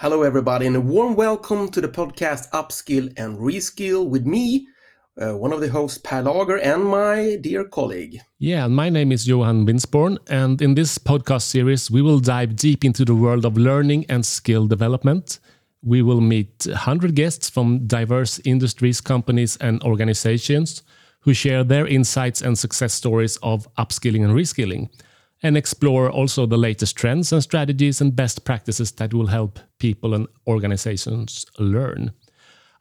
Hello, everybody, and a warm welcome to the podcast Upskill and Reskill with me, uh, one of the hosts, Pär Lager, and my dear colleague. Yeah, my name is Johan Winsborn, and in this podcast series, we will dive deep into the world of learning and skill development. We will meet 100 guests from diverse industries, companies, and organizations who share their insights and success stories of upskilling and reskilling and explore also the latest trends and strategies and best practices that will help people and organizations learn.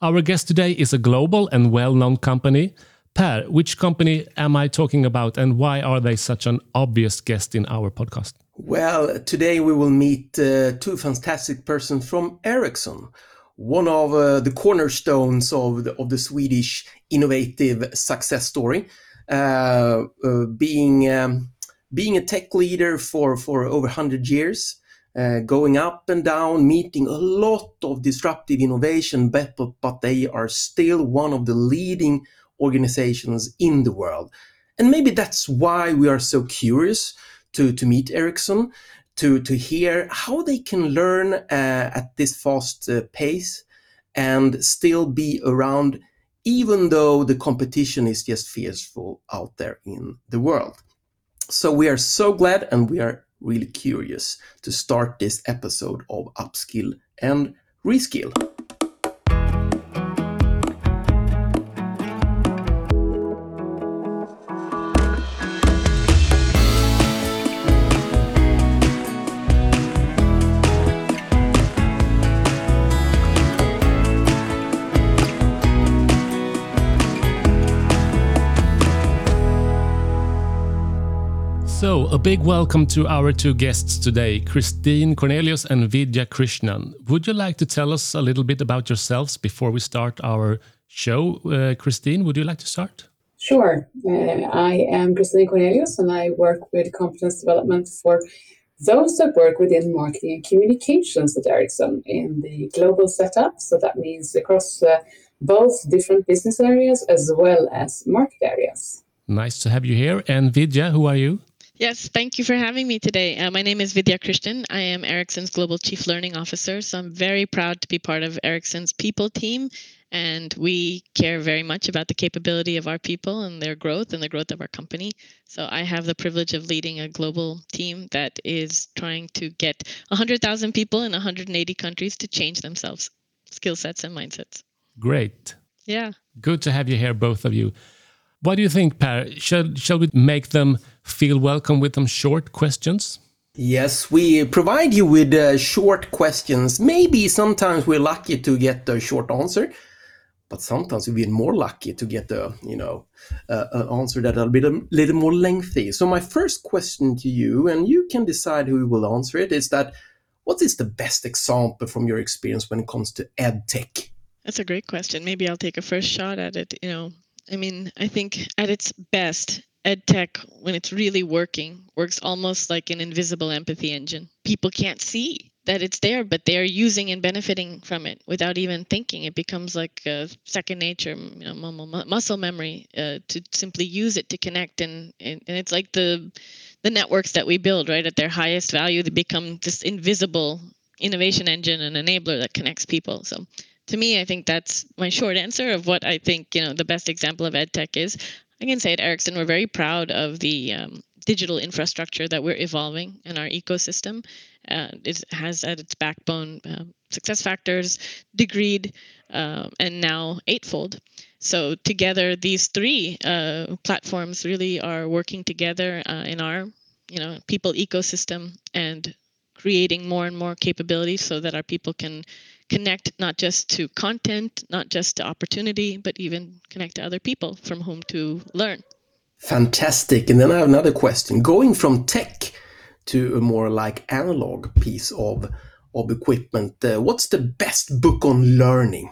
Our guest today is a global and well known company. Pär, which company am I talking about and why are they such an obvious guest in our podcast? Well, today we will meet uh, two fantastic persons from Ericsson, one of uh, the cornerstones of the, of the Swedish innovative success story, uh, uh being um, being a tech leader for, for over 100 years, uh, going up and down, meeting a lot of disruptive innovation, but, but they are still one of the leading organizations in the world. And maybe that's why we are so curious to, to meet Ericsson, to, to hear how they can learn uh, at this fast uh, pace and still be around, even though the competition is just fearful out there in the world. So we are so glad and we are really curious to start this episode of Upskill and Reskill. A big welcome to our two guests today, Christine Cornelius and Vidya Krishnan. Would you like to tell us a little bit about yourselves before we start our show? Uh, Christine, would you like to start? Sure. Uh, I am Christine Cornelius and I work with competence development for those that work within marketing and communications at Ericsson in the global setup. So that means across uh, both different business areas as well as market areas. Nice to have you here. And Vidya, who are you? Yes, thank you for having me today. Uh, my name is Vidya Krishnan. I am Ericsson's Global Chief Learning Officer. So I'm very proud to be part of Ericsson's people team. And we care very much about the capability of our people and their growth and the growth of our company. So I have the privilege of leading a global team that is trying to get 100,000 people in 180 countries to change themselves, skill sets, and mindsets. Great. Yeah. Good to have you here, both of you. What do you think, Pär? Shall, shall we make them feel welcome with some short questions? Yes, we provide you with uh, short questions. Maybe sometimes we're lucky to get a short answer, but sometimes we're more lucky to get a you know uh, an answer that a little, little more lengthy. So my first question to you, and you can decide who will answer it, is that what is the best example from your experience when it comes to ed tech? That's a great question. Maybe I'll take a first shot at it. You know, I mean, I think at its best, ed tech, when it's really working, works almost like an invisible empathy engine. People can't see that it's there, but they are using and benefiting from it without even thinking. It becomes like a second nature, you know, muscle memory uh, to simply use it to connect, and, and and it's like the the networks that we build, right? At their highest value, they become this invisible innovation engine and enabler that connects people. So to me, I think that's my short answer of what I think you know the best example of ed tech is. I can say at Ericsson, we're very proud of the um, digital infrastructure that we're evolving in our ecosystem. Uh, it has at its backbone uh, success factors, Degreed, uh, and now Eightfold. So together, these three uh, platforms really are working together uh, in our, you know, people ecosystem and creating more and more capabilities so that our people can connect not just to content, not just to opportunity, but even connect to other people from whom to learn. Fantastic. And then I have another question. Going from tech to a more like analog piece of of equipment, uh, what's the best book on learning?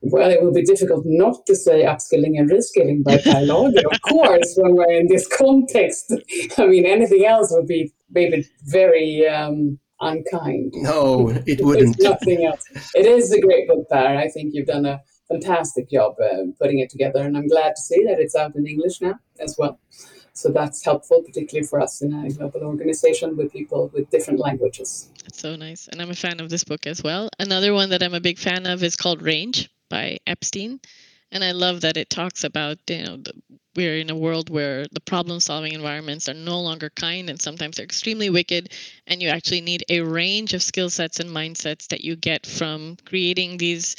Well, it would be difficult not to say upskilling and reskilling by Pär Lager, of course, when we're in this context. I mean, anything else would be maybe very um, unkind. No, it wouldn't. nothing else. It is a great book, Pär. I think you've done a fantastic job uh, putting it together, and I'm glad to see that it's out in English now as well. So that's helpful, particularly for us in a global organization with people with different languages. That's so nice. And I'm a fan of this book as well. Another one that I'm a big fan of is called Range by Epstein. And I love that it talks about, you know, the, we're in a world where the problem solving environments are no longer kind and sometimes they're extremely wicked. And you actually need a range of skill sets and mindsets that you get from creating these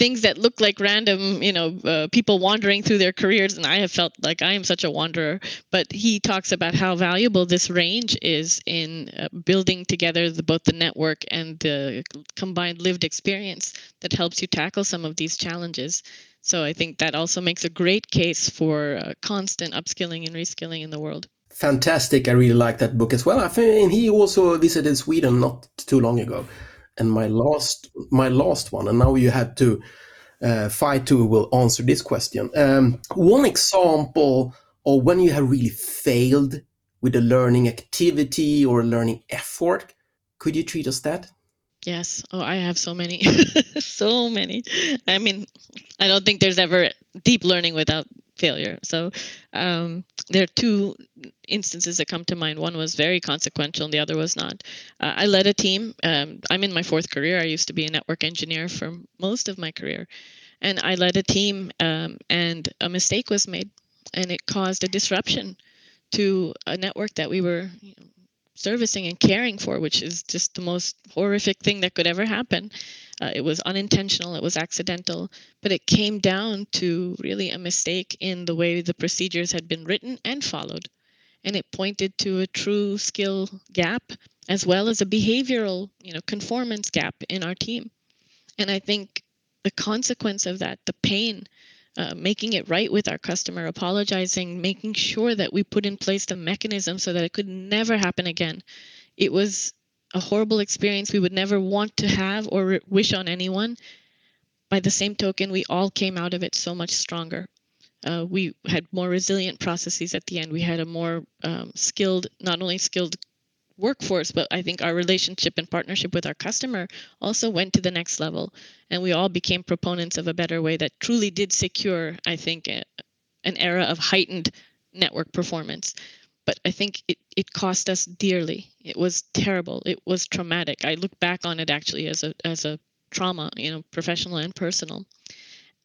things that look like random, you know, uh, people wandering through their careers. And I have felt like I am such a wanderer. But he talks about how valuable this range is in uh, building together the, both the network and the combined lived experience that helps you tackle some of these challenges. So I think that also makes a great case for uh, constant upskilling and reskilling in the world. Fantastic. I really like that book as well. I think he also visited Sweden not too long ago and my last my last one and now you have to uh, fight to will answer this question. Um, one example of when you have really failed with a learning activity or a learning effort could you treat us that? Yes. Oh i have so many. So many. I mean i don't think there's ever deep learning without failure. So um, there are two instances that come to mind. One was very consequential, and the other was not. Uh, I led a team. Um, I'm in my fourth career. I used to be a network engineer for most of my career, and I led a team, um, and a mistake was made, and it caused a disruption to a network that we were you know, servicing and caring for, which is just the most horrific thing that could ever happen. Uh, it was unintentional, it was accidental, but it came down to really a mistake in the way the procedures had been written and followed. And it pointed to a true skill gap as well as a behavioral, you know, conformance gap in our team. And I think the consequence of that, the pain, uh, making it right with our customer, apologizing, making sure that we put in place the mechanism so that it could never happen again. It was a horrible experience we would never want to have or wish on anyone. By the same token, we all came out of it so much stronger. Uh, we had more resilient processes at the end. We had a more um, skilled, not only skilled workforce, but I think our relationship and partnership with our customer also went to the next level. And we all became proponents of a better way that truly did secure, I think, a, an era of heightened network performance but I think it, it cost us dearly. It was terrible. It was traumatic. I look back on it actually as a as a trauma, you know, professional and personal.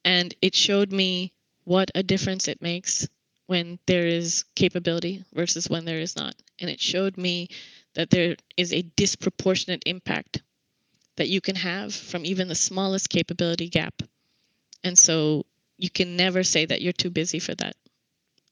And it showed me what a difference it makes when there is capability versus when there is not. And it showed me that there is a disproportionate impact that you can have from even the smallest capability gap. And so you can never say that you're too busy for that.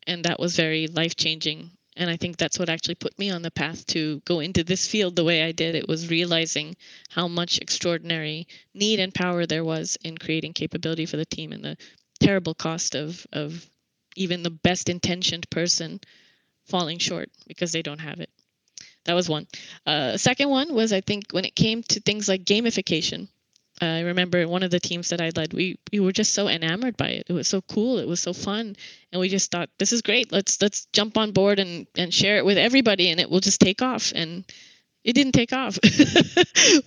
And that was very life changing and I think that's what actually put me on the path to go into this field the way I did. It was realizing how much extraordinary need and power there was in creating capability for the team and the terrible cost of, of even the best intentioned person falling short because they don't have it. That was one. Uh, second one was I think when it came to things like gamification, I remember one of the teams that I led, we we were just so enamored by it. It was so cool. It was so fun, and we just thought, this is great. Let's let's jump on board and and share it with everybody, and it will just take off. And it didn't take off,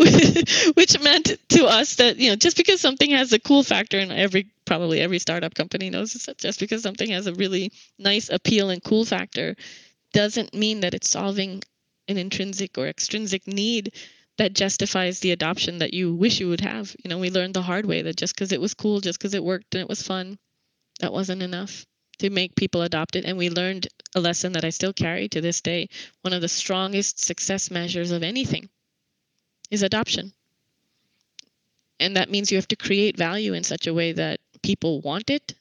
which meant to us that you know just because something has a cool factor, and every probably every startup company knows this, just because something has a really nice appeal and cool factor, doesn't mean that it's solving an intrinsic or extrinsic need that justifies the adoption that you wish you would have. You know, we learned the hard way that just because it was cool, just because it worked and it was fun, that wasn't enough to make people adopt it. And we learned a lesson that I still carry to this day. One of the strongest success measures of anything is adoption. And that means you have to create value in such a way that people want it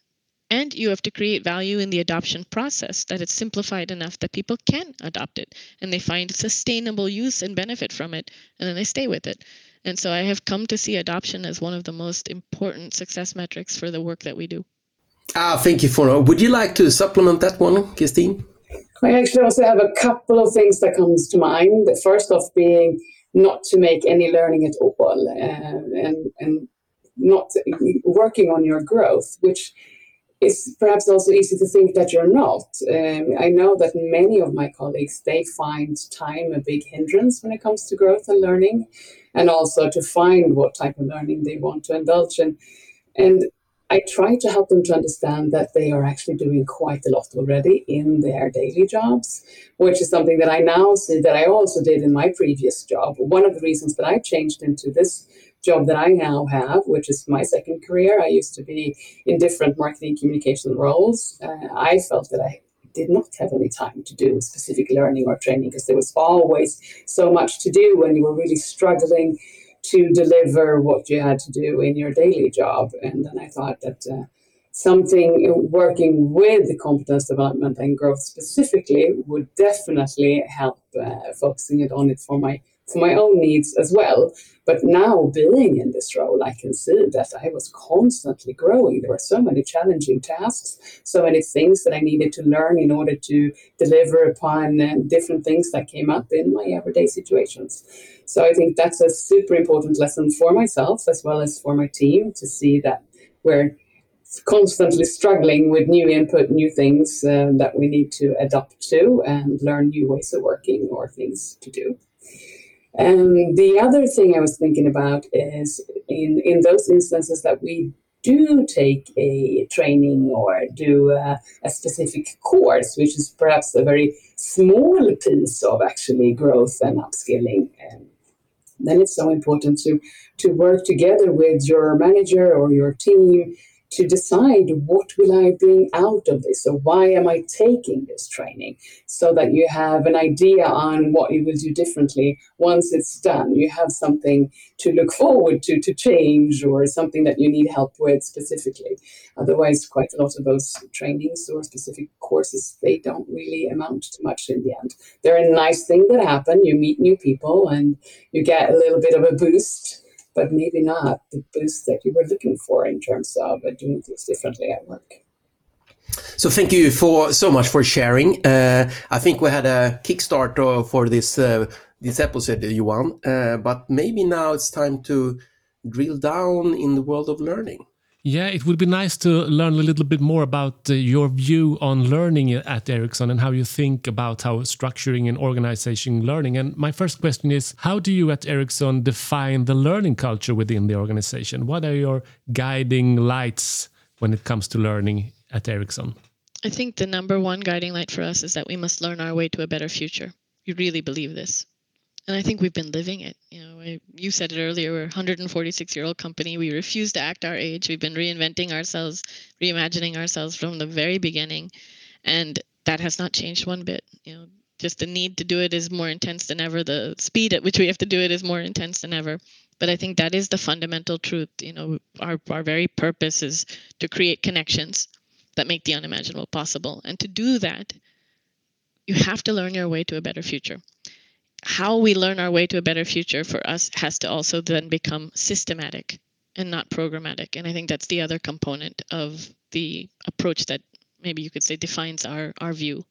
and you have to create value in the adoption process that it's simplified enough that people can adopt it and they find sustainable use and benefit from it and then they stay with it. And so I have come to see adoption as one of the most important success metrics for the work that we do. Ah, thank you for. Would you like to supplement that one, Christine? I actually also have a couple of things that comes to mind. The first off being not to make any learning at all, uh, and and not working on your growth, which it's perhaps also easy to think that you're not. Um, I know that many of my colleagues they find time a big hindrance when it comes to growth and learning, and also to find what type of learning they want to indulge in. And I try to help them to understand that they are actually doing quite a lot already in their daily jobs, which is something that I now see that I also did in my previous job. One of the reasons that I changed into this job that I now have, which is my second career, I used to be in different marketing communication roles. Uh, I felt that I did not have any time to do specific learning or training because there was always so much to do when you were really struggling to deliver what you had to do in your daily job. And then I thought that uh, something working with the competence development and growth specifically would definitely help uh, focusing it on it for my for my own needs as well. But now being in this role, I can see that I was constantly growing. There were so many challenging tasks, so many things that I needed to learn in order to deliver upon uh, different things that came up in my everyday situations. So I think that's a super important lesson for myself as well as for my team to see that we're constantly struggling with new input, new things uh, that we need to adapt to and learn new ways of working or things to do. And the other thing I was thinking about is in, in those instances that we do take a training or do a, a, specific course, which is perhaps a very small piece of actually growth and upskilling. And then it's so important to, to work together with your manager or your team to decide what will I bring out of this or why am I taking this training so that you have an idea on what you will do differently once it's done. You have something to look forward to to change or something that you need help with specifically. Otherwise, quite a lot of those trainings or specific courses, they don't really amount to much in the end. They're a nice thing that happen. You meet new people and you get a little bit of a boost but maybe not the boost that you were looking for in terms of uh, doing things differently at work. So thank you for so much for sharing. Uh, I think we had a kickstart for this uh, this episode, Johan. Uh, but maybe now it's time to drill down in the world of learning. Yeah, it would be nice to learn a little bit more about uh, your view on learning at Ericsson and how you think about how structuring and organizing learning. And my first question is How do you at Ericsson define the learning culture within the organization? What are your guiding lights when it comes to learning at Ericsson? I think the number one guiding light for us is that we must learn our way to a better future. We really believe this and I think we've been living it. You know, I, you said it earlier. We're a 146 year old company. We refuse to act our age. We've been reinventing ourselves, reimagining ourselves from the very beginning, and that has not changed one bit. You know, just the need to do it is more intense than ever. The speed at which we have to do it is more intense than ever. But I think that is the fundamental truth. You know, our our very purpose is to create connections that make the unimaginable possible, and to do that, you have to learn your way to a better future how we learn our way to a better future for us has to also then become systematic and not programmatic. And I think that's the other component of the approach that maybe you could say defines our, our view.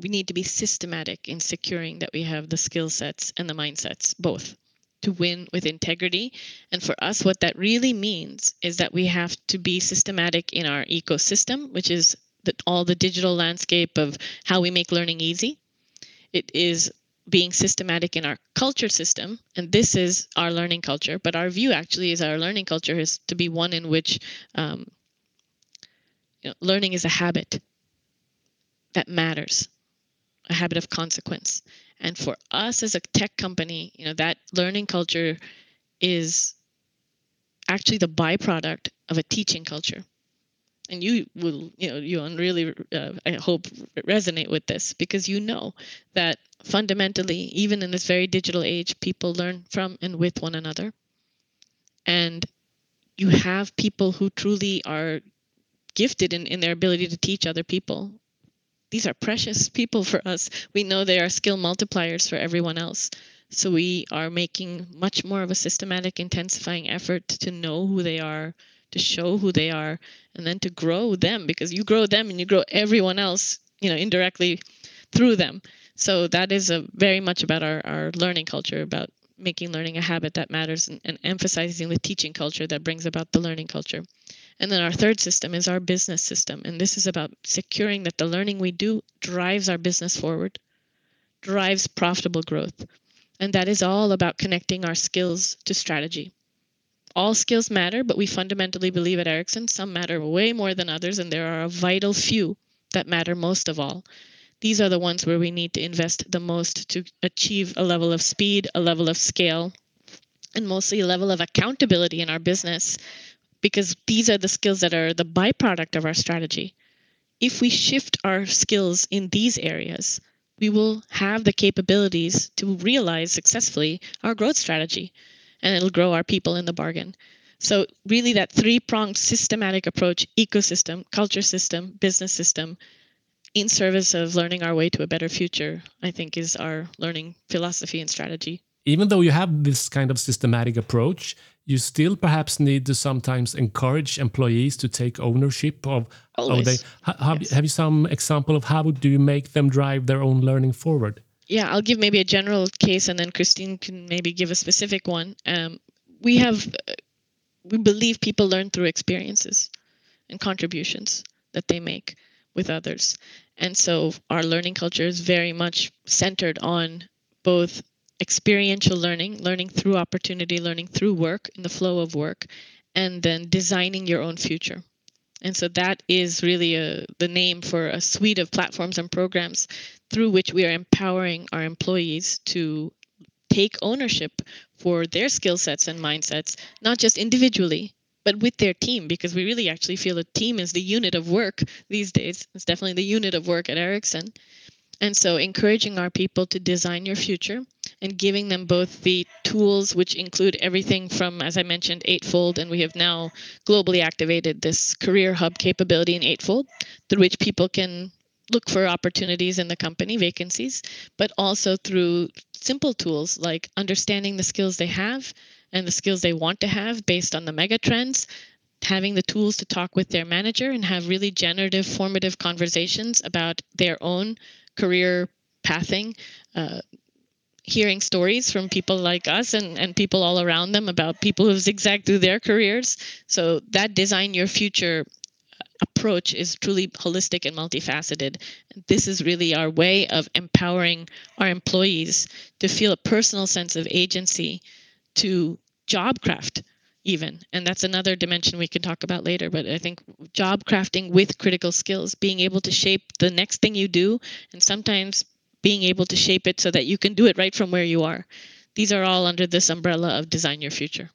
We need to be systematic in securing that we have the skill sets and the mindsets, both to win with integrity. And for us, what that really means is that we have to be systematic in our ecosystem, which is the, all the digital landscape of how we make learning easy. It is being systematic in our culture system and this is our learning culture but our view actually is our learning culture is to be one in which um, you know, learning is a habit that matters a habit of consequence. And for us as a tech company you know that learning culture is actually the byproduct of a teaching culture and you will you know you'll really uh, i hope resonate with this because you know that fundamentally even in this very digital age people learn from and with one another. And you have people who truly are gifted in, in their ability to teach other people. These are precious people for us. We know they are skill multipliers for everyone else. So we are making much more of a systematic intensifying effort to know who they are to show who they are and then to grow them because you grow them and you grow everyone else you know indirectly through them. So that is a very much about our, our learning culture about making learning a habit that matters and, and emphasizing the teaching culture that brings about the learning culture. And then our third system is our business system and this is about securing that the learning we do drives our business forward drives profitable growth. And that is all about connecting our skills to strategy all skills matter, but we fundamentally believe at Ericsson some matter way more than others, and there are a vital few that matter most of all. These are the ones where we need to invest the most to achieve a level of speed, a level of scale, and mostly a level of accountability in our business, because these are the skills that are the byproduct of our strategy. If we shift our skills in these areas, we will have the capabilities to realize successfully our growth strategy and it'll grow our people in the bargain. So, really, that three pronged systematic approach ecosystem, culture system, business system in service of learning our way to a better future, I think is our learning philosophy and strategy. Even though you have this kind of systematic approach, you still perhaps need to sometimes encourage employees to take ownership of Always. they have, Yes. have you some example of how do you make them drive their own learning forward yeah, I'll give maybe a general case, and then Christine can maybe give a specific one. Um, we have, uh, we believe people learn through experiences and contributions that they make with others, and so our learning culture is very much centered on both experiential learning, learning through opportunity, learning through work in the flow of work, and then designing your own future. And so that is really a, the name for a suite of platforms and programs through which we are empowering our employees to take ownership for their skill sets and mindsets, not just individually, but with their team, because we really actually feel a team is the unit of work these days. It's definitely the unit of work at Ericsson. And so encouraging our people to design your future and giving them both the tools, which include everything from, as I mentioned, Eightfold, and we have now globally activated this career hub capability in Eightfold, through which people can look for opportunities in the company, vacancies, but also through simple tools like understanding the skills they have and the skills they want to have based on the mega trends, having the tools to talk with their manager and have really generative, formative conversations about their own career pathing. Uh, hearing stories from people like us and, and people all around them about people who've zigzagged through their careers. So that design your future approach is truly holistic and multifaceted. This is really our way of empowering our employees to feel a personal sense of agency to job craft even. And that's another dimension we can talk about later but i think job crafting with critical skills being able to shape the next thing you do and sometimes being able to shape it so that you can do it right from where you are. These are all under this umbrella of design your future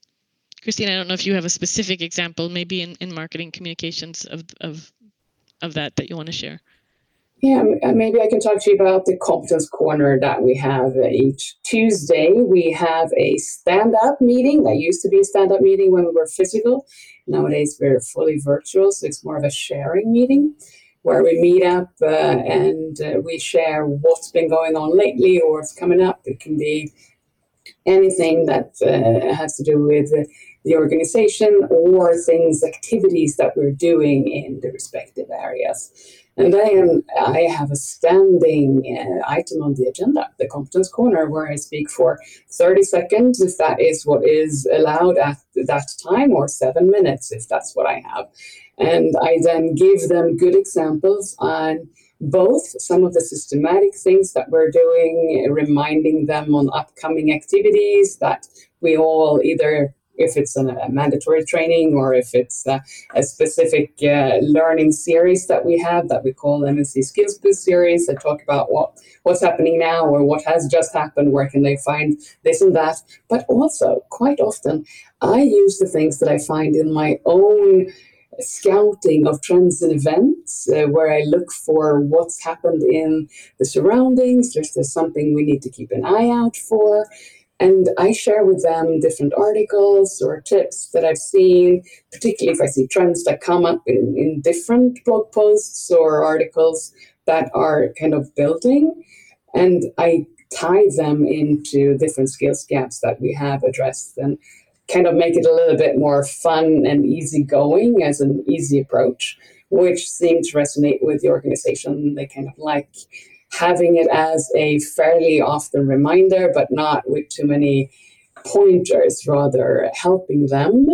Christine, I don't know if you have a specific example, maybe in, in marketing communications of, of of that that you want to share. Yeah, uh, maybe I can talk to you about the competence corner that we have uh, each Tuesday. We have a stand up meeting that used to be a stand up meeting when we were physical. Nowadays we're fully virtual, so it's more of a sharing meeting where we meet up uh, and uh, we share what's been going on lately or what's coming up. It can be anything that uh, has to do with uh, the organization or things, activities that we're doing in the respective areas. And then I have a standing uh, item on the agenda, the competence corner, where I speak for 30 seconds if that is what is allowed at that time, or seven minutes if that's what I have. And I then give them good examples on both some of the systematic things that we're doing, reminding them on upcoming activities that we all either if it's a, mandatory training or if it's a, a specific uh, learning series that we have that we call M&C Skills Boost series that talk about what what's happening now or what has just happened, where can they find this and that. But also, quite often, I use the things that I find in my own scouting of trends and events uh, where I look for what's happened in the surroundings. There's something we need to keep an eye out for. And I share with them different articles or tips that I've seen, particularly if I see trends that come up in, in different blog posts or articles that are kind of building. And I tie them into different skills gaps that we have addressed and kind of make it a little bit more fun and easygoing as an easy approach, which seemed to resonate with the organization. They kind of like having it as a fairly often reminder, but not with too many pointers, rather helping them.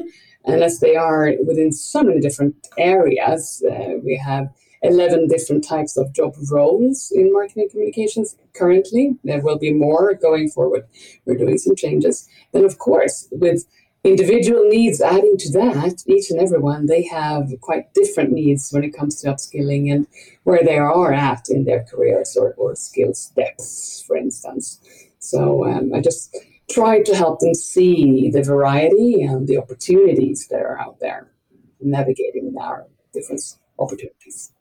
And as they are within so many different areas, uh, we have 11 different types of job roles in marketing communications currently. There will be more going forward. We're doing some changes. Then, of course, with individual needs adding to that, each and everyone they have quite different needs when it comes to upskilling and where they are at in their careers or, or skills depths, for instance. So um, I just try to help them see the variety and the opportunities that are out there, navigating our different opportunities.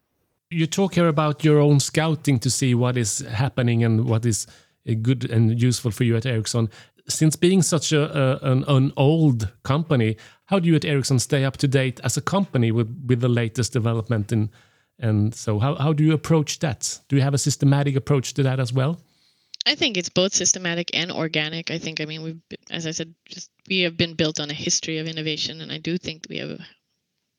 You talk here about your own scouting to see what is happening and what is uh, good and useful for you at Ericsson. Since being such a, a an, an, old company, how do you at Ericsson stay up to date as a company with, with the latest development in and so how, how do you approach that? Do you have a systematic approach to that as well? I think it's both systematic and organic. I think, I mean, we've, as I said, just we have been built on a history of innovation, and I do think we have a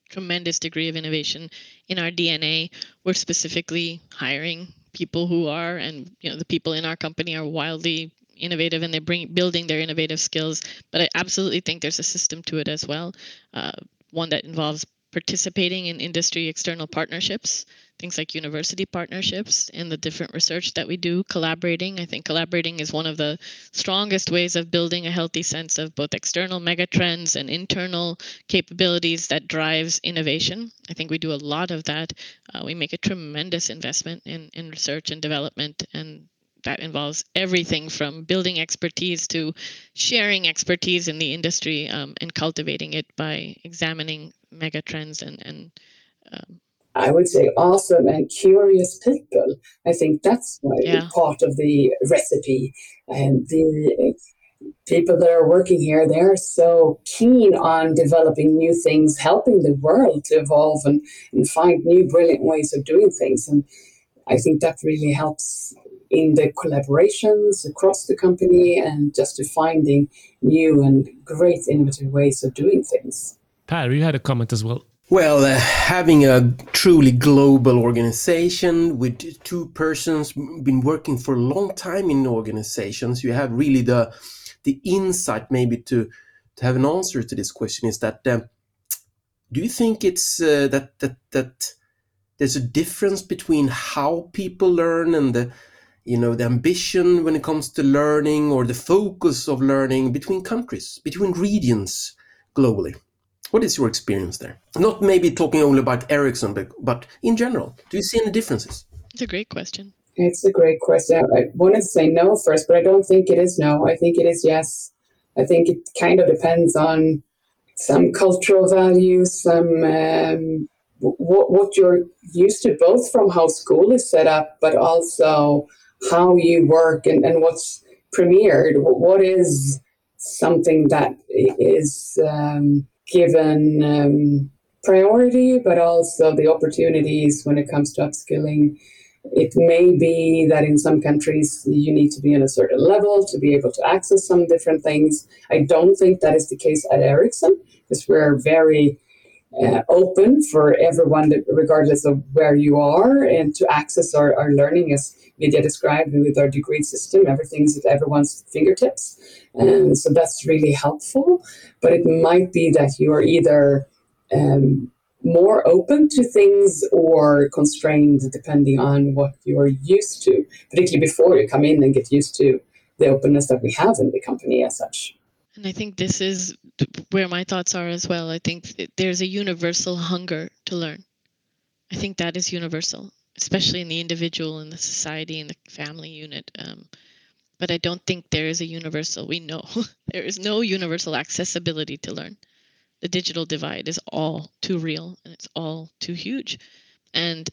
tremendous degree of innovation in our DNA. We're specifically hiring people who are, and you know, the people in our company are wildly innovative, and they're bring, building their innovative skills. But I absolutely think there's a system to it as well, uh, one that involves participating in industry external partnerships things like university partnerships and the different research that we do, collaborating. I think collaborating is one of the strongest ways of building a healthy sense of both external megatrends and internal capabilities that drives innovation. I think we do a lot of that. Uh, we make a tremendous investment in, in research and development and that involves everything from building expertise to sharing expertise in the industry um, and cultivating it by examining megatrends and, and um, I would say awesome and curious people. I think that's yeah. part of the recipe. And the people that are working here, they're so keen on developing new things, helping the world to evolve and, and find new brilliant ways of doing things. And I think that really helps in the collaborations across the company and just to finding new and great innovative ways of doing things. Pär, you had a comment as well. Well, uh, having a truly global organization with two persons been working for a long time in organizations, you have really the the insight maybe to to have an answer to this question is that uh, do you think it's uh, that that that there's a difference between how people learn and the you know the ambition when it comes to learning or the focus of learning between countries between regions globally what is your experience there? Not maybe talking only about Ericsson, but, but in general, do you see any differences? It's a great question. It's a great question. I wanted to say no first, but I don't think it is no. I think it is yes. I think it kind of depends on some cultural values, some um, what, what you're used to, both from how school is set up, but also how you work and, and what's premiered. What is something that is um, given um, priority, but also the opportunities when it comes to upskilling. It may be that in some countries you need to be in a certain level to be able to access some different things. I don't think that is the case at Ericsson because we're very uh, open for everyone, regardless of where you are, and to access our, our learning as Vidya described with our degree system. Everything's at everyone's fingertips. And so that's really helpful. But it might be that you are either um, more open to things or constrained depending on what you're used to, particularly before you come in and get used to the openness that we have in the company as such. And I think this is where my thoughts are as well. I think there's a universal hunger to learn. I think that is universal, especially in the individual, in the society, in the family unit. Um, but I don't think there is a universal, we know there is no universal accessibility to learn. The digital divide is all too real and it's all too huge. And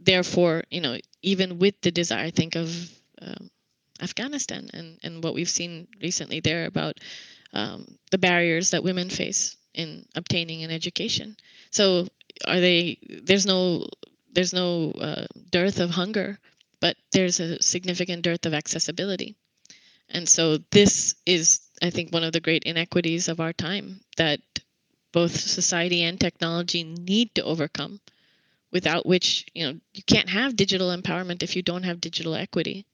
therefore, you know, even with the desire, I think of um, Afghanistan and, and what we've seen recently there about um, the barriers that women face in obtaining an education. So are they? There's no there's no uh, dearth of hunger, but there's a significant dearth of accessibility. And so this is, I think, one of the great inequities of our time that both society and technology need to overcome. Without which, you know, you can't have digital empowerment if you don't have digital equity.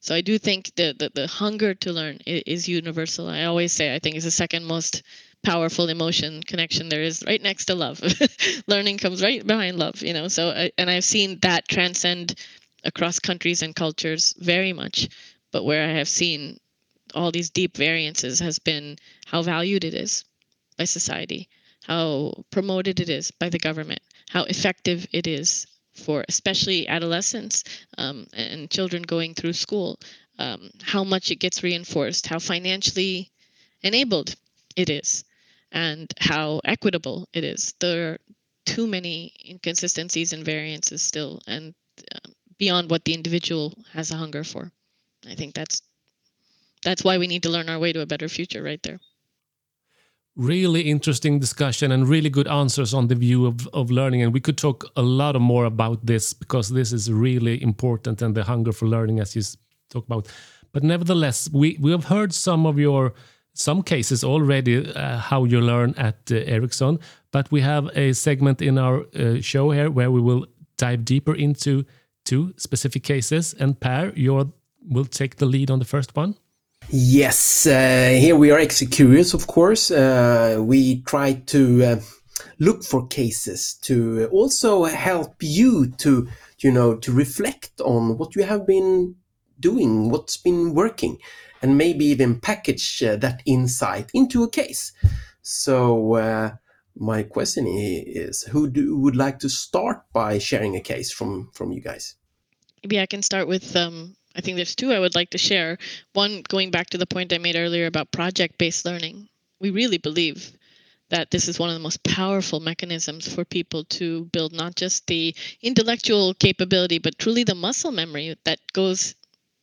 So I do think that the, the hunger to learn is, is universal. I always say I think it's the second most powerful emotion connection there is right next to love. Learning comes right behind love, you know. So I, and I've seen that transcend across countries and cultures very much. But where I have seen all these deep variances has been how valued it is by society, how promoted it is by the government, how effective it is for especially adolescents um, and children going through school, um, how much it gets reinforced, how financially enabled it is, and how equitable it is. There are too many inconsistencies and variances still, and um, beyond what the individual has a hunger for. I think that's that's why we need to learn our way to a better future right there really interesting discussion and really good answers on the view of, of learning. And we could talk a lot more about this because this is really important and the hunger for learning as you talk about. But nevertheless we, we have heard some of your some cases already uh, how you learn at uh, ericsson. But we have a segment in our uh, show here where we will dive deeper into two specific cases. And Pär you will take the lead on the first one Yes, uh, here we are Execurious, of course. Uh, we try to uh, look for cases to also help you to, you know, to reflect on what you have been doing, what's been working, and maybe even package uh, that insight into a case. So, uh, my question is, who do, would like to start by sharing a case from from you guys? Maybe I can start with um, I think there's two I would like to share. One, going back to the point I made earlier about project based learning. We really believe that this is one of the most powerful mechanisms for people to build not just the intellectual capability, but truly the muscle memory that goes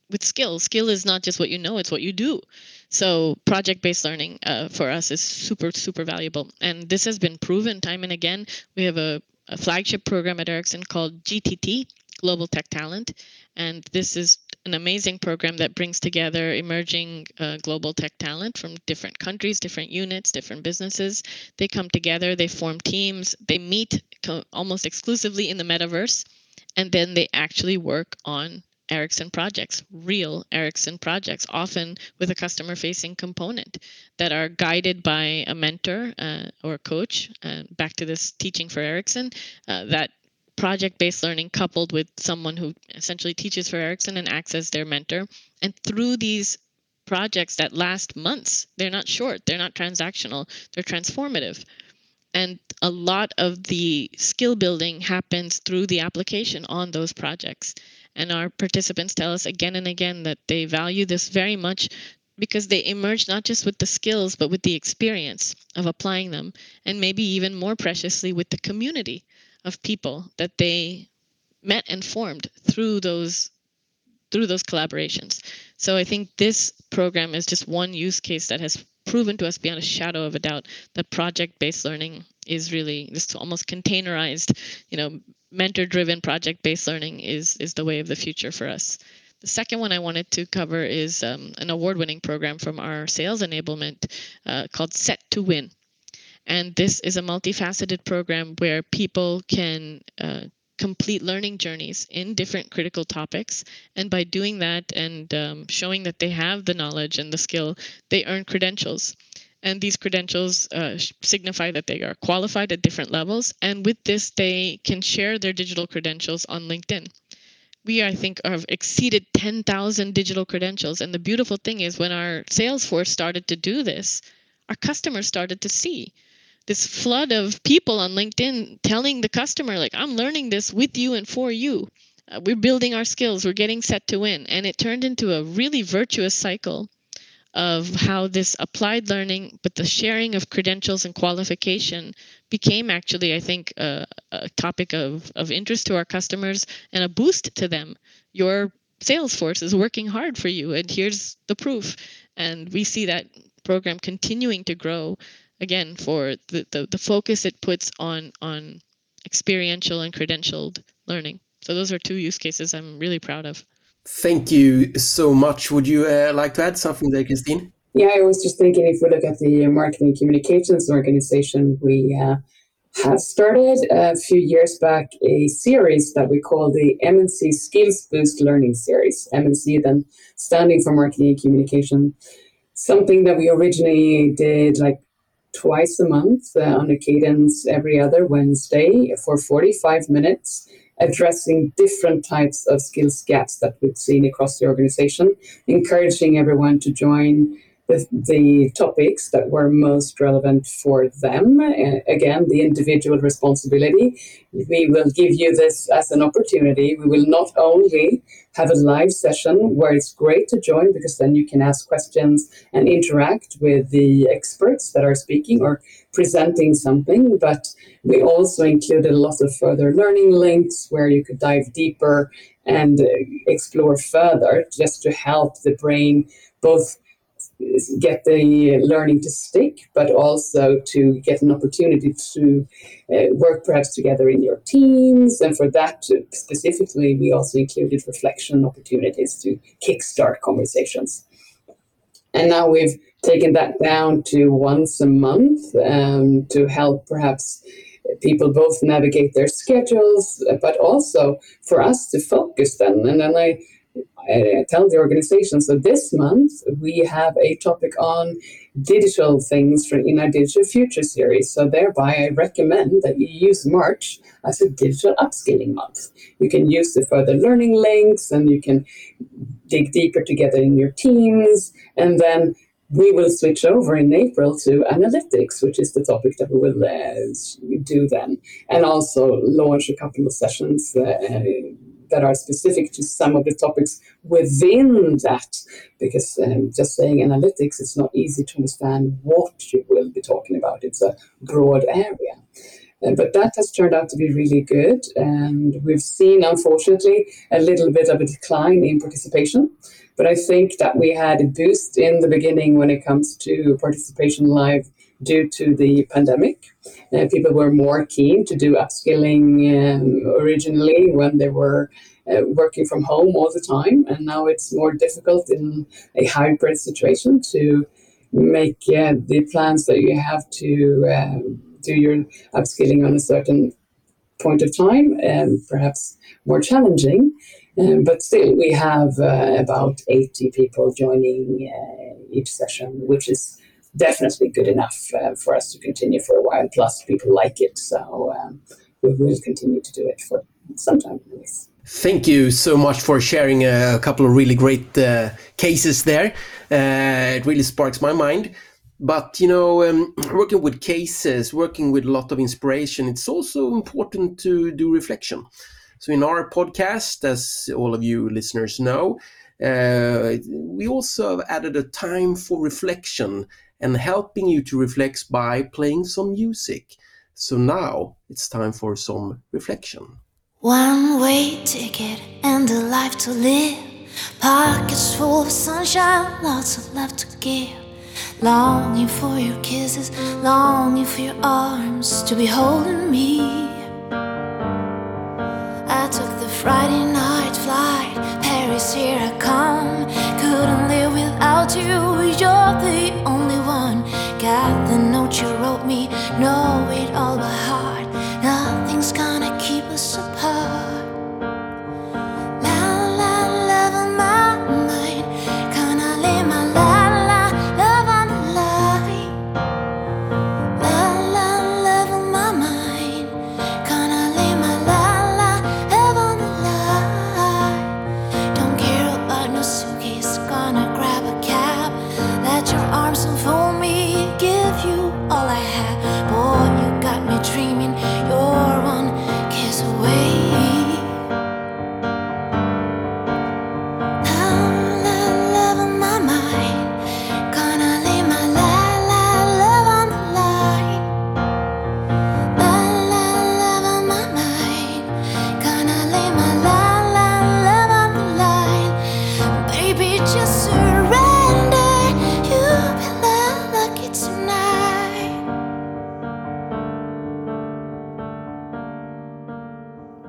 with skill. Skill is not just what you know, it's what you do. So, project based learning uh, for us is super, super valuable. And this has been proven time and again. We have a, a flagship program at Ericsson called GTT, Global Tech Talent. And this is an amazing program that brings together emerging uh, global tech talent from different countries, different units, different businesses. They come together, they form teams, they meet co- almost exclusively in the metaverse, and then they actually work on Ericsson projects, real Ericsson projects, often with a customer facing component that are guided by a mentor uh, or coach. Uh, back to this teaching for Ericsson, uh, that project based learning coupled with someone who essentially teaches for Ericsson and acts as their mentor. And through these projects that last months, they're not short, they're not transactional, they're transformative. And a lot of the skill building happens through the application on those projects. And our participants tell us again and again that they value this very much because they emerge not just with the skills, but with the experience of applying them, and maybe even more preciously with the community of people that they met and formed through those through those collaborations. So I think this program is just one use case that has proven to us beyond a shadow of a doubt that project-based learning is really just almost containerized, you know, mentor-driven project-based learning is is the way of the future for us. The second one I wanted to cover is um, an award-winning program from our sales enablement uh, called Set to Win. And this is a multifaceted program where people can uh, complete learning journeys in different critical topics. And by doing that and um, showing that they have the knowledge and the skill, they earn credentials. And these credentials uh, signify that they are qualified at different levels. And with this, they can share their digital credentials on LinkedIn. We, I think, have exceeded 10,000 digital credentials. And the beautiful thing is, when our sales force started to do this, our customers started to see this flood of people on LinkedIn telling the customer, like, I'm learning this with you and for you. Uh, we're building our skills, we're getting set to win. And it turned into a really virtuous cycle of how this applied learning, but the sharing of credentials and qualification became actually, I think, a topic of, of interest to our customers and a boost to them. Your sales force is working hard for you, and here's the proof. And we see that program continuing to grow again for the, the, the focus it puts on on experiential and credentialed learning. So those are two use cases I'm really proud of. Thank you so much. Would you uh, like to add something there, Christine? Yeah, I was just thinking if we look at the marketing communications organization, we uh, have started a few years back a series that we call the MNC Skills Boost Learning Series. MNC then standing for marketing and communication. Something that we originally did like twice a month uh, on a cadence every other Wednesday for 45 minutes, addressing different types of skills gaps that we've seen across the organization, encouraging everyone to join the, the topics that were most relevant for them. Uh, again, the individual responsibility. We will give you this as an opportunity. We will not only have a live session where it's great to join because then you can ask questions and interact with the experts that are speaking or presenting something, but we also included a lot of further learning links where you could dive deeper and uh, explore further just to help the brain both get the learning to stick, but also to get an opportunity to uh, work perhaps together in your teams. And for that specifically, we also included reflection opportunities to kickstart conversations. And now we've taken that down to once a month um, to help perhaps people both navigate their schedules, but also for us to focus then. And then I uh, tell the organization. So this month we have a topic on digital things for, in our Digital Future series. So thereby I recommend that you use March as a digital upskilling month. You can use the further learning links and you can dig deeper together in your teams. And then we will switch over in April to analytics, which is the topic that we will uh, do then, and also launch a couple of sessions uh, that are specific to some of the topics within that. Because um, just saying analytics, it's not easy to understand what you will be talking about. It's a broad area. Uh, but that has turned out to be really good. And we've seen, unfortunately, a little bit of a decline in participation. But I think that we had a boost in the beginning when it comes to participation live due to the pandemic. Uh, people were more keen to do upskilling um, originally when they were uh, working from home all the time, and now it's more difficult in a hybrid situation to make uh, the plans that you have to um, do your upskilling on a certain point of time, and perhaps more challenging. Um, but still, we have uh, about 80 people joining uh, each session, which is definitely good enough uh, for us to continue for a while. Plus, people like it, so um, we will continue to do it for some time. Thank you so much for sharing a couple of really great uh, cases there. Uh, it really sparks my mind. But you know, um, working with cases, working with a lot of inspiration, it's also important to do reflection. So, in our podcast, as all of you listeners know, uh, we also have added a time for reflection and helping you to reflect by playing some music. So now it's time for some reflection. One way ticket and a life to live. Pockets full of sunshine, lots of love to give. Longing for your kisses, longing for your arms to be holding me. I took the Friday night flight, Paris, here I come. Couldn't live without you, you're the. The note you wrote me, know it all by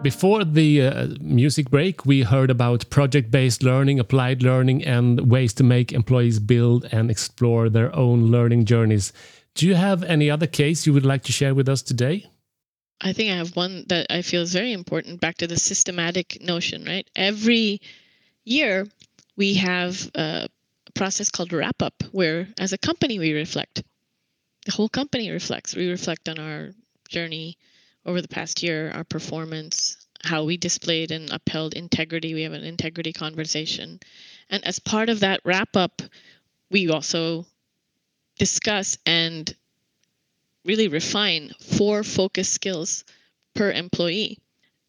Before the uh, music break, we heard about project based learning, applied learning, and ways to make employees build and explore their own learning journeys. Do you have any other case you would like to share with us today? I think I have one that I feel is very important back to the systematic notion, right? Every year we have a process called wrap up where as a company we reflect. The whole company reflects. We reflect on our journey over the past year, our performance, how we displayed and upheld integrity. We have an integrity conversation. And as part of that wrap up, we also discuss and really refine four focus skills per employee.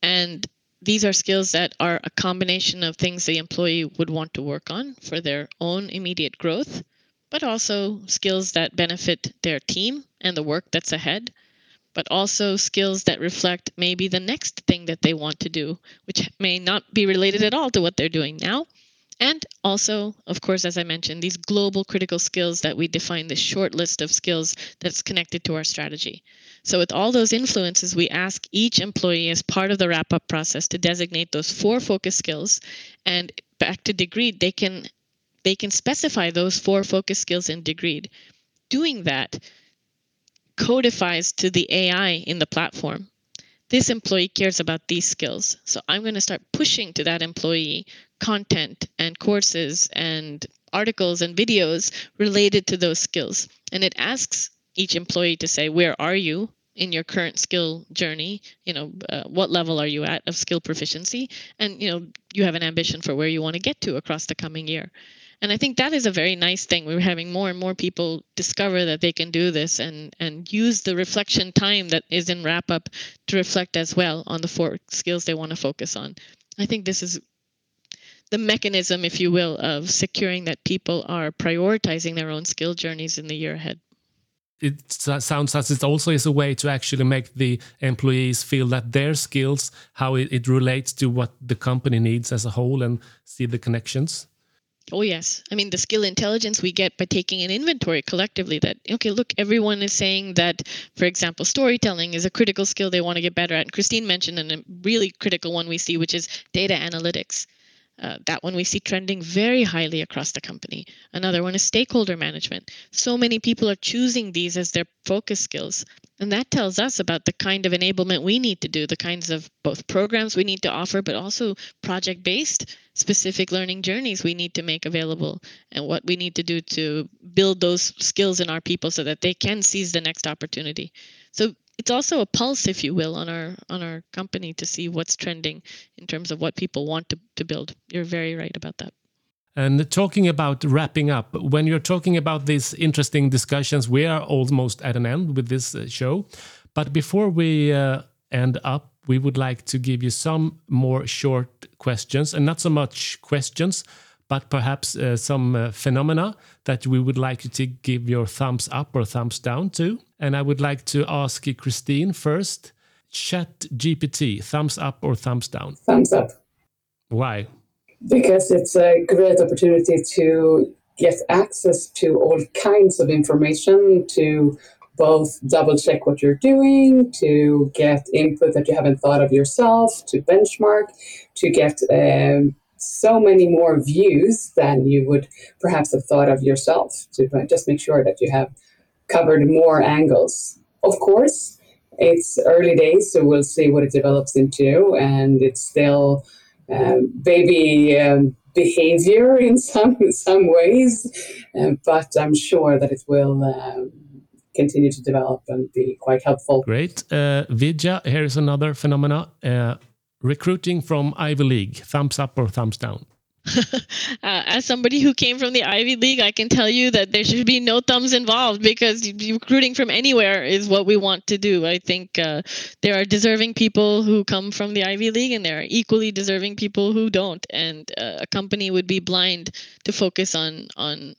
And these are skills that are a combination of things the employee would want to work on for their own immediate growth, but also skills that benefit their team and the work that's ahead, but also skills that reflect maybe the next thing that they want to do, which may not be related at all to what they're doing now, and also, of course, as I mentioned, these global critical skills that we define the short list of skills that's connected to our strategy. So, with all those influences, we ask each employee as part of the wrap up process to designate those four focus skills. And back to Degreed, they can they can specify those four focus skills in Degreed. Doing that codifies to the AI in the platform this employee cares about these skills. So I'm going to start pushing to that employee content and courses and articles and videos related to those skills. And it asks each employee to say, where are you in your current skill journey? You know, uh, what level are you at of skill proficiency? And, you know, you have an ambition for where you want to get to across the coming year. And I think that is a very nice thing. We're having more and more people discover that they can do this and, and use the reflection time that is in wrap up to reflect as well on the four skills they want to focus on. I think this is the mechanism, if you will, of securing that people are prioritizing their own skill journeys in the year ahead. It sounds as it also is a way to actually make the employees feel that their skills, how it, it relates to what the company needs as a whole, and see the connections. Oh, yes. I mean, the skill intelligence we get by taking an inventory collectively that, okay, look, everyone is saying that, for example, storytelling is a critical skill they want to get better at. And Christine mentioned a really critical one we see, which is data analytics. Uh, that one we see trending very highly across the company. Another one is stakeholder management. So many people are choosing these as their focus skills. And that tells us about the kind of enablement we need to do, the kinds of both programs we need to offer, but also project based specific learning journeys we need to make available and what we need to do to build those skills in our people so that they can seize the next opportunity. So it's also a pulse, if you will, on our on our company to see what's trending in terms of what people want to, to build. You're very right about that. And talking about wrapping up, when you're talking about these interesting discussions, we are almost at an end with this uh, show. But before we uh, end up, we would like to give you some more short questions, and not so much questions, but perhaps uh, some uh, phenomena that we would like you to give your thumbs up or thumbs down to. And I would like to ask Christine first. Chat GPT, thumbs up or thumbs down? Thumbs up. Why? Because it's a great opportunity to get access to all kinds of information, to both double check what you're doing, to get input that you haven't thought of yourself, to benchmark, to get um, so many more views than you would perhaps have thought of yourself to just make sure that you have covered more angles. Of course, it's early days, so we'll see what it develops into, and it's still um, baby um, behavior in some some ways, um, but I'm sure that it will. Um, continue to develop and be quite helpful. Great. Uh, Vidya, here is another phenomena. Uh, recruiting from Ivy League, thumbs up or thumbs down? uh, as somebody who came from the Ivy League, I can tell you that there should be no thumbs involved because recruiting from anywhere is what we want to do. I think uh, there are deserving people who come from the Ivy League, and there are equally deserving people who don't. And uh, a company would be blind to focus on on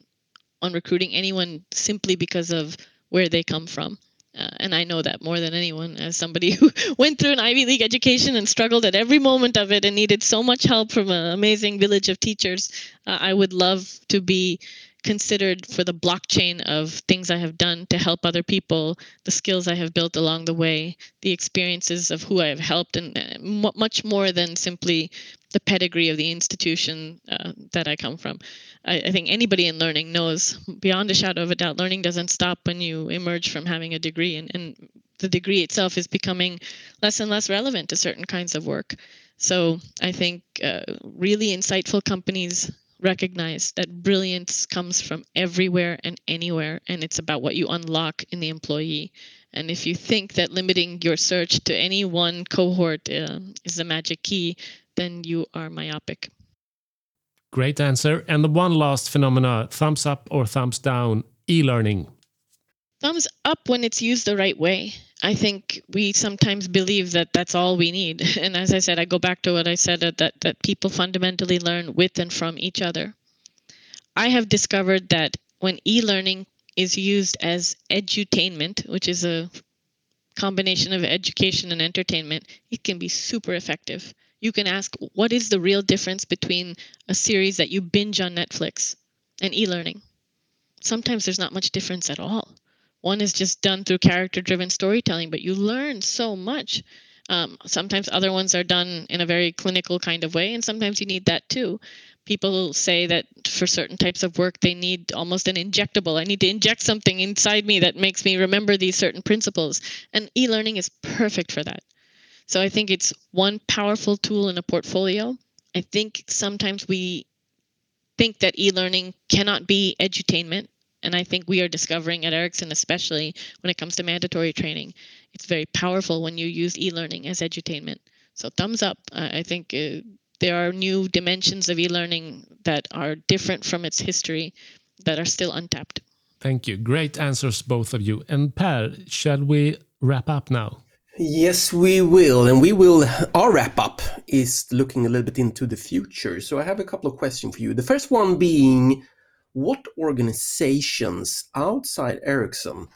on recruiting anyone simply because of where they come from. Uh, and I know that more than anyone, as somebody who went through an Ivy League education and struggled at every moment of it and needed so much help from an amazing village of teachers. Uh, I would love to be considered for the blockchain of things I have done to help other people, the skills I have built along the way, the experiences of who I have helped, and uh, much more than simply the pedigree of the institution uh, that I come from. I, I, think anybody in learning knows beyond a shadow of a doubt, learning doesn't stop when you emerge from having a degree, and, and the degree itself is becoming less and less relevant to certain kinds of work. So I think uh, really insightful companies recognize that brilliance comes from everywhere and anywhere, and it's about what you unlock in the employee. And if you think that limiting your search to any one cohort uh, is the magic key, then you are myopic. Great answer. And the one last phenomena thumbs up or thumbs down e learning? Thumbs up when it's used the right way. I think we sometimes believe that that's all we need. And as I said, I go back to what I said that, that people fundamentally learn with and from each other. I have discovered that when e learning is used as edutainment, which is a combination of education and entertainment, it can be super effective. You can ask, what is the real difference between a series that you binge on Netflix and e learning? Sometimes there's not much difference at all. One is just done through character driven storytelling, but you learn so much. Um, sometimes other ones are done in a very clinical kind of way, and sometimes you need that too. People say that for certain types of work, they need almost an injectable. I need to inject something inside me that makes me remember these certain principles. And e learning is perfect for that. So I think it's one powerful tool in a portfolio. I think sometimes we think that e learning cannot be edutainment and I think we are discovering at Ericsson, especially when it comes to mandatory training, it's very powerful when you use e-learning as edutainment. So thumbs up. I think uh, there are new dimensions of e-learning that are different from its history that are still untapped. Thank you. Great answers, both of you. And Pär, shall we wrap up now? Yes, we will. And we will, our wrap up is looking a little bit into the future. So I have a couple of questions for you. The first one being, what organizations outside Ericsson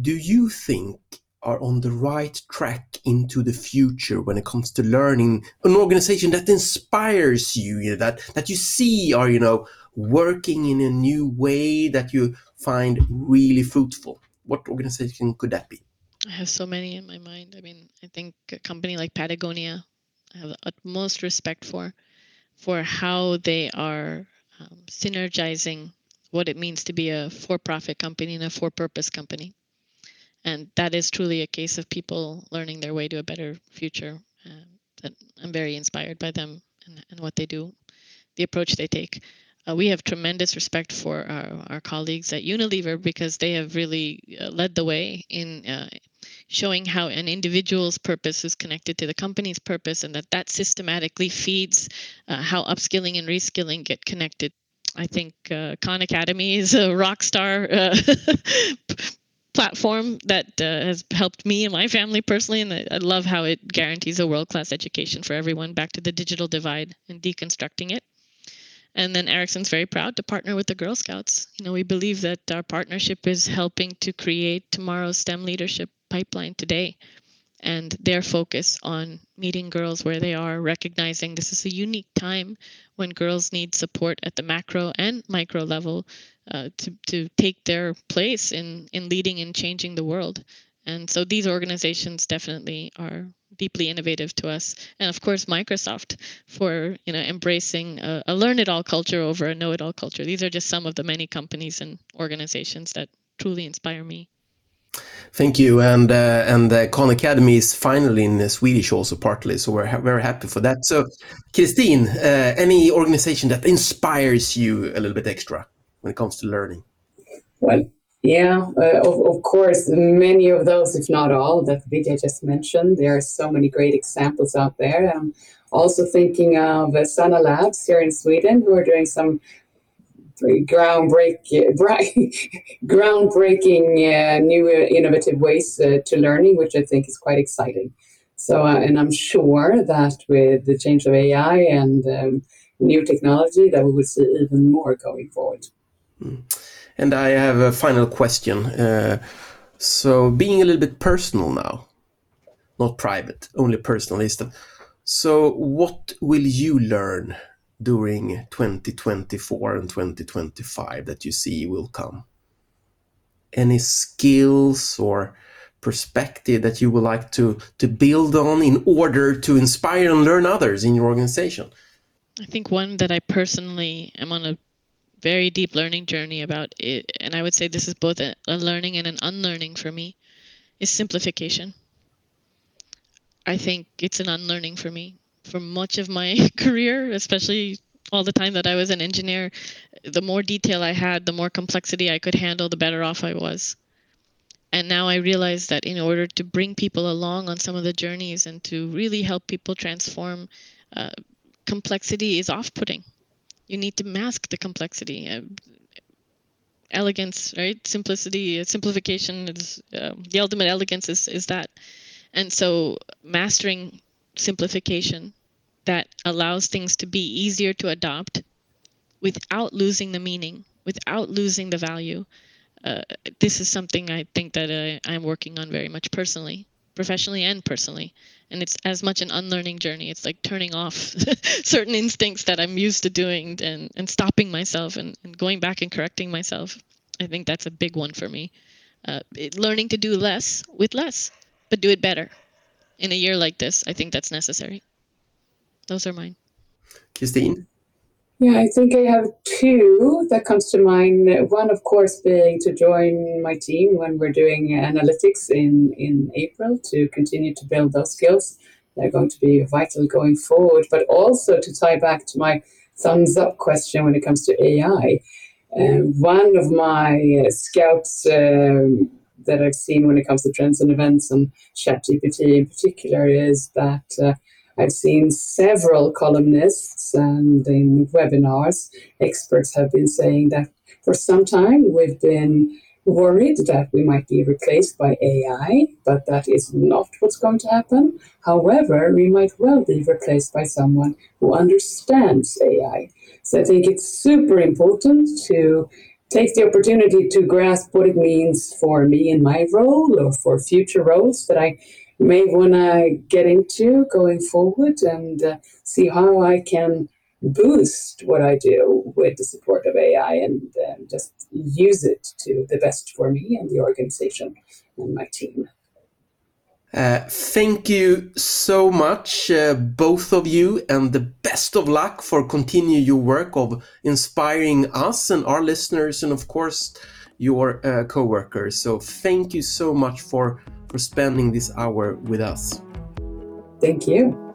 do you think are on the right track into the future when it comes to learning? An organization that inspires you, you know, that that you see are you know working in a new way that you find really fruitful? What organization could that be? I have so many in my mind. I mean i think a company like patagonia i have the utmost respect for for how they are um, synergizing what it means to be a for-profit company and a for-purpose company. And that is truly a case of people learning their way to a better future uh, that i'm very inspired by them and, and, what they do the approach they take. Uh, we have tremendous respect for our, our, colleagues at unilever because they have really uh, led the way in uh, showing how an individual's purpose is connected to the company's purpose and that that systematically feeds uh, how upskilling and reskilling get connected I think uh, Khan Academy is a rock star uh, platform that uh, has helped me and my family personally, and I love how it guarantees a world class education for everyone back to the digital divide and deconstructing it. And then Ericsson's very proud to partner with the Girl Scouts. You know, we believe that our partnership is helping to create tomorrow's STEM leadership pipeline today and their focus on meeting girls where they are, recognizing this is a unique time when girls need support at the macro and micro level uh, to, to take their place in, in leading and changing the world. And so these organizations definitely are deeply innovative to us. And of course, Microsoft for you know embracing a, a learn it all culture over a know it all culture. These are just some of the many companies and organizations that truly inspire me. Thank you, and uh, and the Khan Academy is finally in Swedish also partly, so we're ha very happy for that. So, Christine, uh, any organization that inspires you a little bit extra when it comes to learning? Well, yeah, uh, of, of course, many of those, if not all, that Vidya just mentioned. There are so many great examples out there. I'm also thinking of uh, Sana Labs here in Sweden, who are doing some groundbreak, groundbreaking uh, new uh, innovative ways uh, to learning, which I think is quite exciting. So, uh, and I'm sure that with the change of AI and um, new technology, that we will see even more going forward. Mm. And I have a final question. Uh, so, being a little bit personal now, not private, only personal, is that. So, what will you learn during 2024 and 2025 that you see will come? Any skills or perspective that you would like to, to build on in order to inspire and learn others in your organization? I think one that I personally am on a very deep learning journey about it, and I would say this is both a, a learning and an unlearning for me, is simplification. I think it's an unlearning for me for much of my career, especially all the time that I was an engineer, the more detail I had, the more complexity I could handle, the better off I was. And now I realize that in order to bring people along on some of the journeys and to really help people transform, uh, complexity is off putting. you need to mask the complexity. Uh, elegance, right? Simplicity, simplification is uh, the ultimate elegance is is that, and so mastering simplification that allows things to be easier to adopt without losing the meaning, without losing the value. Uh, this is something I think that uh, I'm working on very much personally, professionally and personally. And it's as much an unlearning journey. It's like turning off certain instincts that I'm used to doing and, and stopping myself and, and going back and correcting myself. I think that's a big one for me. Uh, it, learning to do less with less, but do it better. In a year like this, I think that's necessary. Those are mine. Christine? Yeah, I think I have two that comes to mind. One, of course, being to join my team when we're doing analytics in, in April to continue to build those skills. They're going to be vital going forward, but also to tie back to my thumbs up question when it comes to AI. Um, one of my uh, scouts um, that I've seen when it comes to trends and events and ChatGPT in particular is that uh, I've seen several columnists and in webinars, experts have been saying that for some time we've been worried that we might be replaced by AI, but that is not what's going to happen. However, we might well be replaced by someone who understands AI. So I think it's super important to take the opportunity to grasp what it means for me in my role or for future roles that I may want to get into going forward and uh, see how I can boost what I do with the support of AI and uh, just use it to the best for me and the organization and my team. Uh, thank you so much, uh, both of you, and the best of luck for continue your work of inspiring us and our listeners, and of course your uh, co-workers. So thank you so much for for spending this hour with us. Thank you.